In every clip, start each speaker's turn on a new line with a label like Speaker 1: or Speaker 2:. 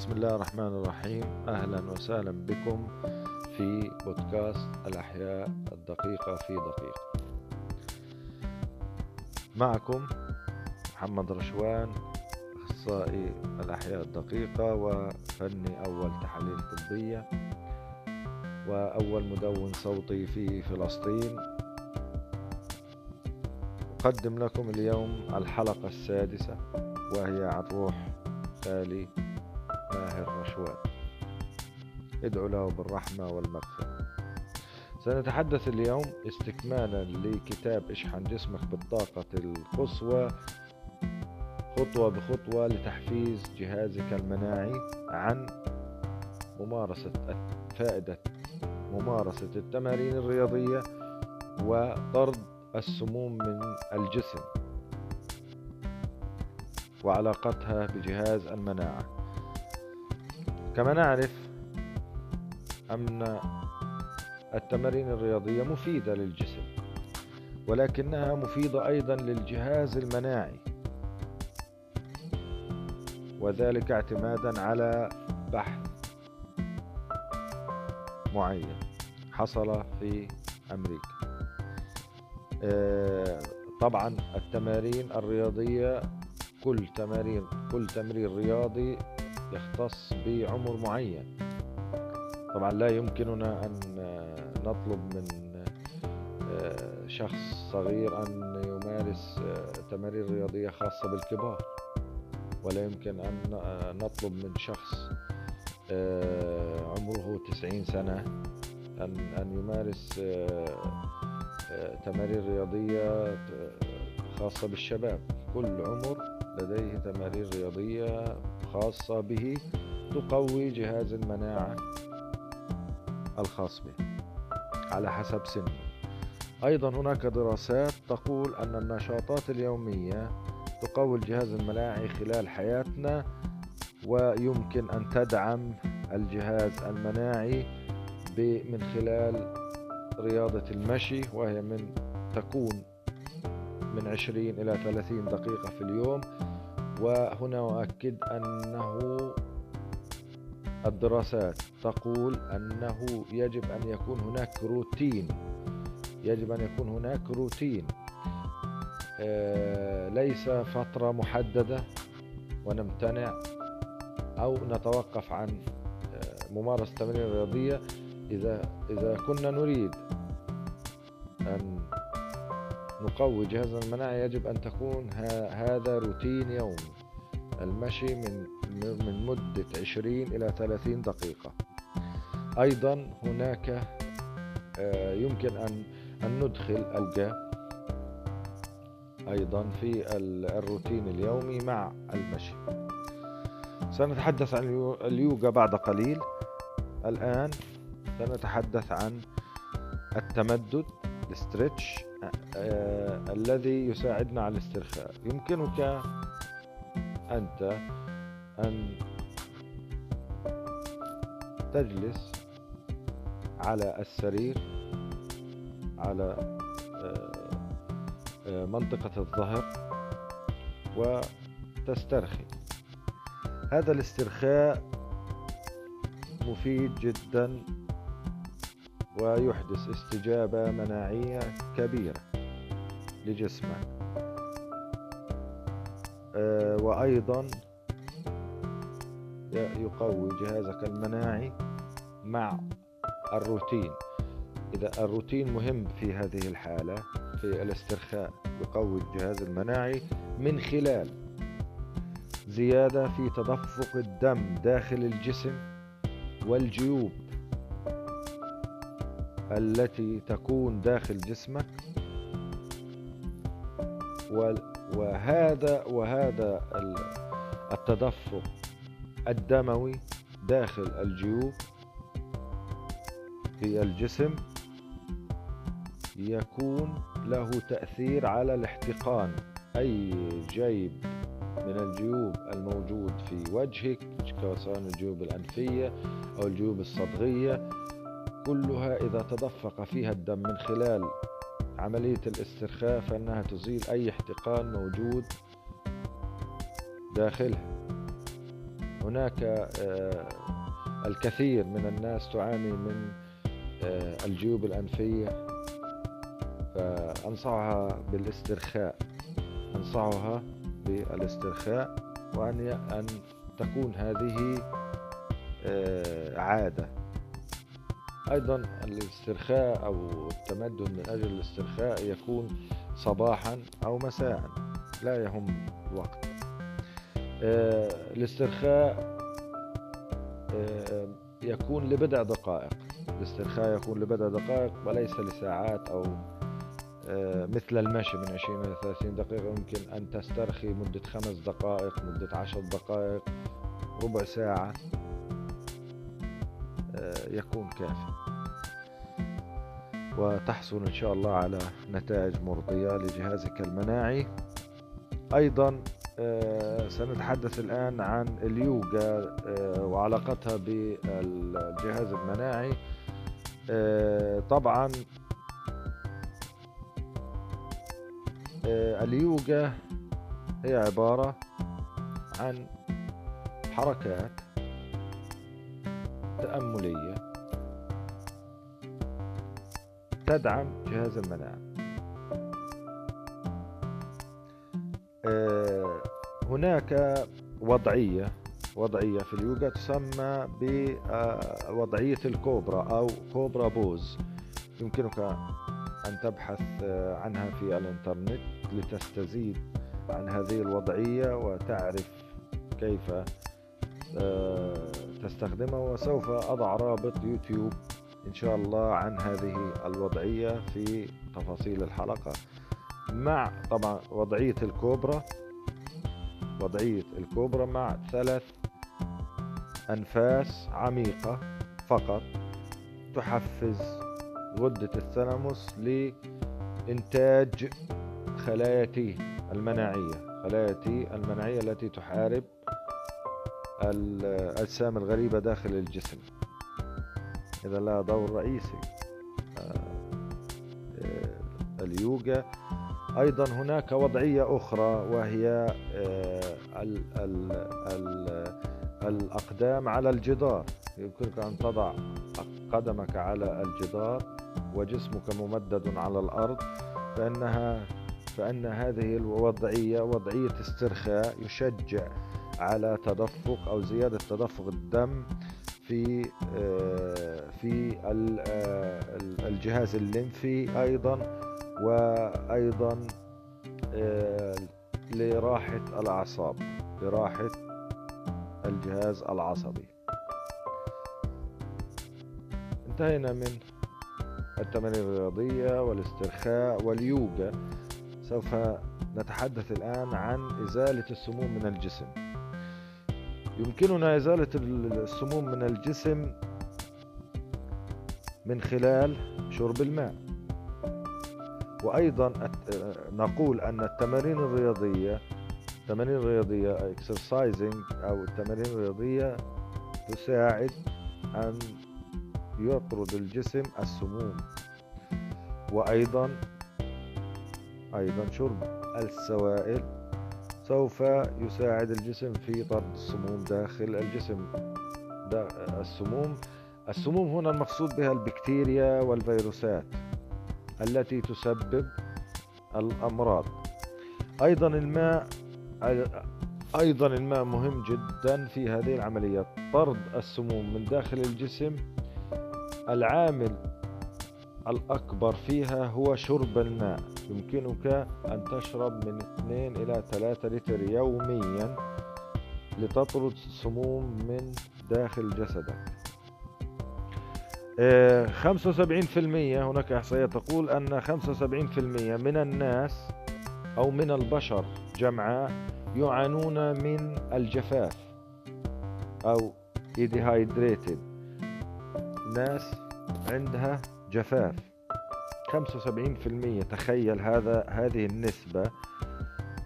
Speaker 1: بسم الله الرحمن الرحيم. أهلا وسهلا بكم في بودكاست الأحياء الدقيقة في دقيقة. معكم محمد رشوان أخصائي الأحياء الدقيقة وفني أول تحاليل طبية وأول مدون صوتي في فلسطين. أقدم لكم اليوم الحلقة السادسة وهي عن روح خالي ماهر رشوان ادعو له بالرحمة والمغفرة. سنتحدث اليوم استكمالا لكتاب اشحن جسمك بالطاقة القصوى خطوة بخطوة لتحفيز جهازك المناعي عن ممارسة فائدة ممارسة التمارين الرياضية وطرد السموم من الجسم وعلاقتها بجهاز المناعة. كما نعرف أن التمارين الرياضية مفيدة للجسم ولكنها مفيدة أيضا للجهاز المناعي وذلك اعتمادا على بحث معين حصل في أمريكا. آه، طبعا التمارين الرياضية كل تمارين كل تمرين رياضي يختص بعمر معين. طبعا لا يمكننا أن نطلب من آه، شخص صغير أن يمارس آه، تمارين رياضية خاصة بالكبار. ولا يمكن أن نطلب من شخص عمره تسعين سنة أن أن يمارس تمارين رياضية خاصة بالشباب. كل عمر لديه تمارين رياضية خاصة به تقوي جهاز المناعة الخاص به على حسب سنه. أيضا هناك دراسات تقول أن النشاطات اليومية تقوي الجهاز المناعي خلال حياتنا ويمكن أن تدعم الجهاز المناعي من خلال رياضة المشي وهي من تكون من 20 إلى 30 دقيقة في اليوم. وهنا أؤكد أنه الدراسات تقول أنه يجب أن يكون هناك روتين. يجب أن يكون هناك روتين. آه، ليس فترة محددة ونمتنع أو نتوقف عن آه، ممارسة التمارين الرياضية. إذا إذا كنا نريد أن نقوي جهازنا المناعي يجب أن تكون هذا روتين يومي المشي من من مدة 20 إلى 30 دقيقة. أيضا هناك آه، يمكن أن أن ندخل الجا. أيضا في الروتين اليومي مع المشي. سنتحدث عن اليوغا بعد قليل. الآن سنتحدث عن التمدد الاسترتش الذي يساعدنا على الاسترخاء. يمكنك أنت أن تجلس على السرير على آه آه منطقة الظهر وتسترخي. هذا الاسترخاء مفيد جدا ويحدث استجابة مناعية كبيرة. لجسمك. آه، وأيضا يقوي جهازك المناعي مع الروتين. إذا الروتين مهم في هذه الحالة في الاسترخاء يقوي الجهاز المناعي من خلال زيادة في تدفق الدم داخل الجسم والجيوب التي تكون داخل جسمك وهذا وهذا التدفق الدموي داخل الجيوب في الجسم يكون له تأثير على الاحتقان. أي جيب من الجيوب الموجود في وجهك سواء الجيوب الأنفية أو الجيوب الصدغية كلها إذا تدفق فيها الدم من خلال عملية الاسترخاء فإنها تزيل أي احتقان موجود داخلها. هناك آه، الكثير من الناس تعاني من آه، الجيوب الأنفية فأنصحها بالاسترخاء. أنصحها بالاسترخاء وأن أن تكون هذه آه، عادة. أيضا الاسترخاء أو التمدد من أجل الاسترخاء يكون صباحا أو مساء لا يهم الوقت آه، الاسترخاء آه، يكون لبضع دقائق. الاسترخاء يكون لبضع دقائق وليس لساعات أو آه، مثل المشي من 20 إلى 30 دقيقة. يمكن أن تسترخي مدة خمس دقائق مدة عشر دقائق ربع ساعة يكون كافي. وتحصل إن شاء الله على نتائج مرضية لجهازك المناعي. أيضا آه، سنتحدث الآن عن اليوغا آه، وعلاقتها بالجهاز المناعي. آه، طبعا اليوغا هي عبارة عن حركات تأملية تدعم جهاز المناعة. هناك وضعية وضعية في اليوغا تسمى بوضعية الكوبرا أو كوبرا بوز. يمكنك أن تبحث عنها في الإنترنت لتستزيد عن هذه الوضعية وتعرف كيف آه، تستخدمها وسوف أضع رابط يوتيوب إن شاء الله عن هذه الوضعية في تفاصيل الحلقة. مع طبعا وضعية الكوبرا وضعية الكوبرا مع ثلاث أنفاس عميقة فقط تحفز غدة الثلمس لإنتاج خلايا تي المناعية. خلايا تي المناعية التي تحارب الأجسام الغريبة داخل الجسم. إذا لها دور رئيسي. آه، آه، اليوغا. أيضا هناك وضعية أخرى وهي آه، ال ال ال الأقدام على الجدار. يمكنك أن تضع قدمك على الجدار وجسمك ممدد على الأرض فإنها فإن هذه الوضعية وضعية استرخاء يشجع على تدفق أو زيادة تدفق الدم في في آه، الجهاز الليمفي أيضا وأيضا آه، لراحة الأعصاب لراحة الجهاز العصبي. انتهينا من التمارين الرياضية والاسترخاء واليوغا. سوف نتحدث الآن عن إزالة السموم من الجسم. يمكننا إزالة السموم من الجسم من خلال شرب الماء. وأيضا نقول أن التمارين الرياضية التمارين الرياضية exercising أو التمارين الرياضية تساعد أن يطرد الجسم السموم. وأيضا أيضا شرب السوائل. سوف يساعد الجسم في طرد السموم داخل الجسم. السموم السموم هنا المقصود بها البكتيريا والفيروسات التي تسبب الأمراض. أيضا الماء أيضا الماء مهم جدا في هذه العملية. طرد السموم من داخل الجسم العامل الأكبر فيها هو شرب الماء. يمكنك أن تشرب من 2 إلى 3 لتر يوميا لتطرد السموم من داخل جسدك. 75% هناك إحصائيات تقول أن 75% من الناس أو من البشر جمعاء يعانون من الجفاف أو dehydrated. ناس عندها جفاف. 75% تخيل هذا هذه النسبة.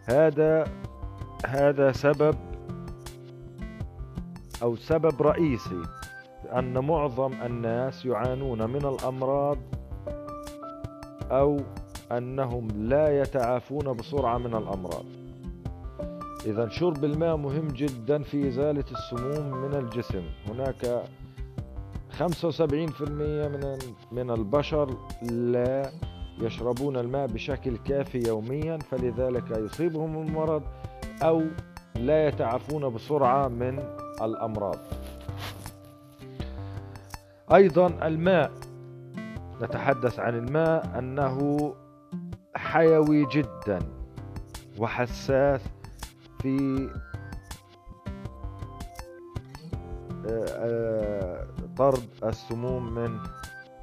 Speaker 1: هذا هذا سبب أو سبب رئيسي أن معظم الناس يعانون من الأمراض أو أنهم لا يتعافون بسرعة من الأمراض. إذا شرب الماء مهم جدا في إزالة السموم من الجسم. هناك 75% من من البشر لا يشربون الماء بشكل كافي يوميا فلذلك يصيبهم المرض أو لا يتعافون بسرعة من الأمراض. أيضا الماء. نتحدث عن الماء أنه حيوي جدا وحساس في آه، آه، طرد السموم من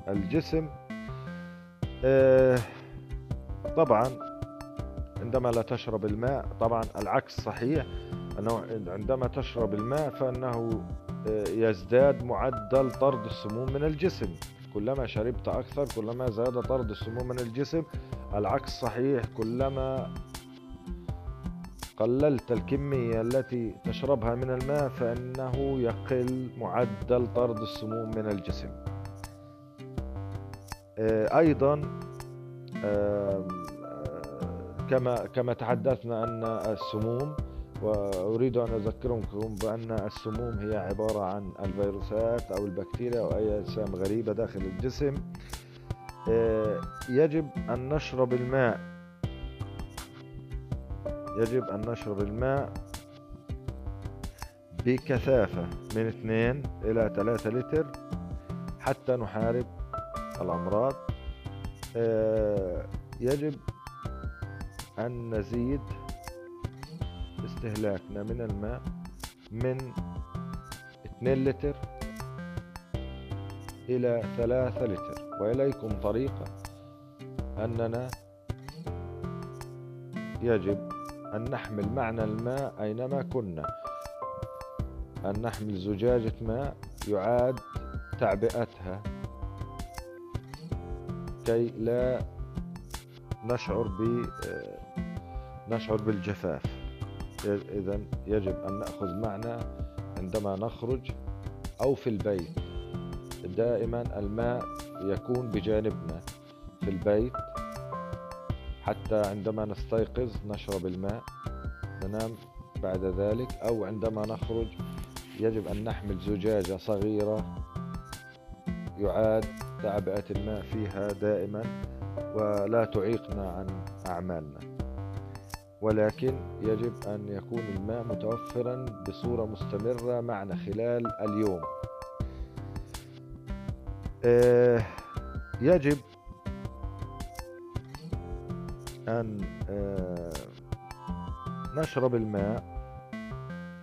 Speaker 1: الجسم. آه، طبعا عندما لا تشرب الماء طبعا العكس صحيح أنه عندما تشرب الماء فإنه يزداد معدل طرد السموم من الجسم. كلما شربت أكثر كلما زاد طرد السموم من الجسم. العكس صحيح كلما قللت الكمية التي تشربها من الماء فإنه يقل معدل طرد السموم من الجسم. آه، أيضا كما كما تحدثنا أن السموم وأريد أن أذكركم بأن السموم هي عبارة عن الفيروسات أو البكتيريا أو أي أجسام غريبة داخل الجسم. آه، يجب أن نشرب الماء. يجب أن نشرب الماء بكثافة من 2 إلى 3 لتر حتى نحارب الأمراض. آه، يجب أن نزيد استهلاكنا من الماء من 2 لتر إلى 3 لتر. وإليكم طريقة أننا يجب أن نحمل معنا الماء أينما كنا. أن نحمل زجاجة ماء يعاد تعبئتها كي لا نشعر ب نشعر بالجفاف. إذا يجب أن نأخذ معنا عندما نخرج أو في البيت. دائما الماء يكون بجانبنا في البيت حتى عندما نستيقظ نشرب الماء ننام بعد ذلك أو عندما نخرج يجب أن نحمل زجاجة صغيرة يعاد تعبئة الماء فيها دائما ولا تعيقنا عن أعمالنا. ولكن يجب أن يكون الماء متوفرا بصورة مستمرة معنا خلال اليوم. آه، يجب أن آه، نشرب الماء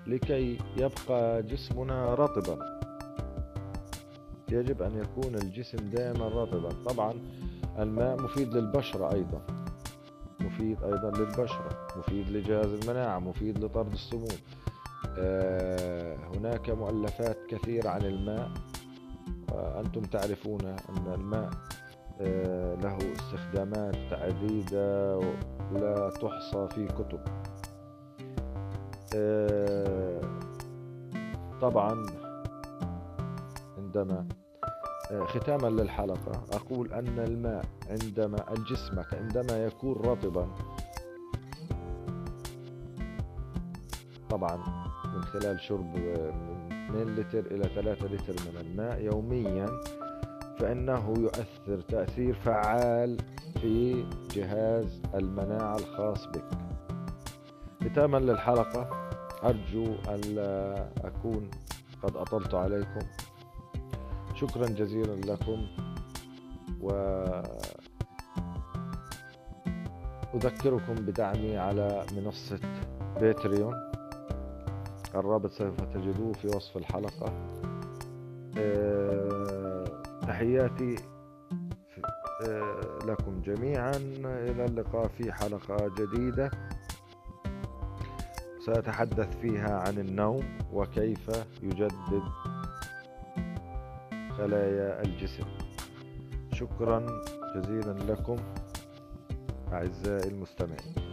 Speaker 1: لكي يبقى جسمنا رطبا. يجب أن يكون الجسم دائما رطبا. طبعا الماء مفيد للبشرة أيضا. مفيد أيضا للبشرة مفيد لجهاز المناعة مفيد لطرد السموم. آه، هناك مؤلفات كثيرة عن الماء أنتم تعرفون أن الماء آه، له استخدامات عديدة لا تحصى في كتب. آه، طبعا عندما آه، ختاما للحلقة أقول أن الماء عندما الجسم عندما يكون رطبا. طبعا من خلال شرب من 2 لتر إلى 3 لتر من الماء يوميا فإنه يؤثر تأثير فعال في جهاز المناعة الخاص بك. ختاما للحلقة أرجو ألا أكون قد أطلت عليكم. شكرا جزيلا لكم و أذكركم بدعمي على منصة باتريون. الرابط سوف تجدوه في وصف الحلقة. أه تحياتي أه لكم جميعا. إلى اللقاء في حلقة جديدة. سأتحدث فيها عن النوم وكيف يجدد خلايا الجسم. شكرا جزيلا لكم. أعزائي المستمعين.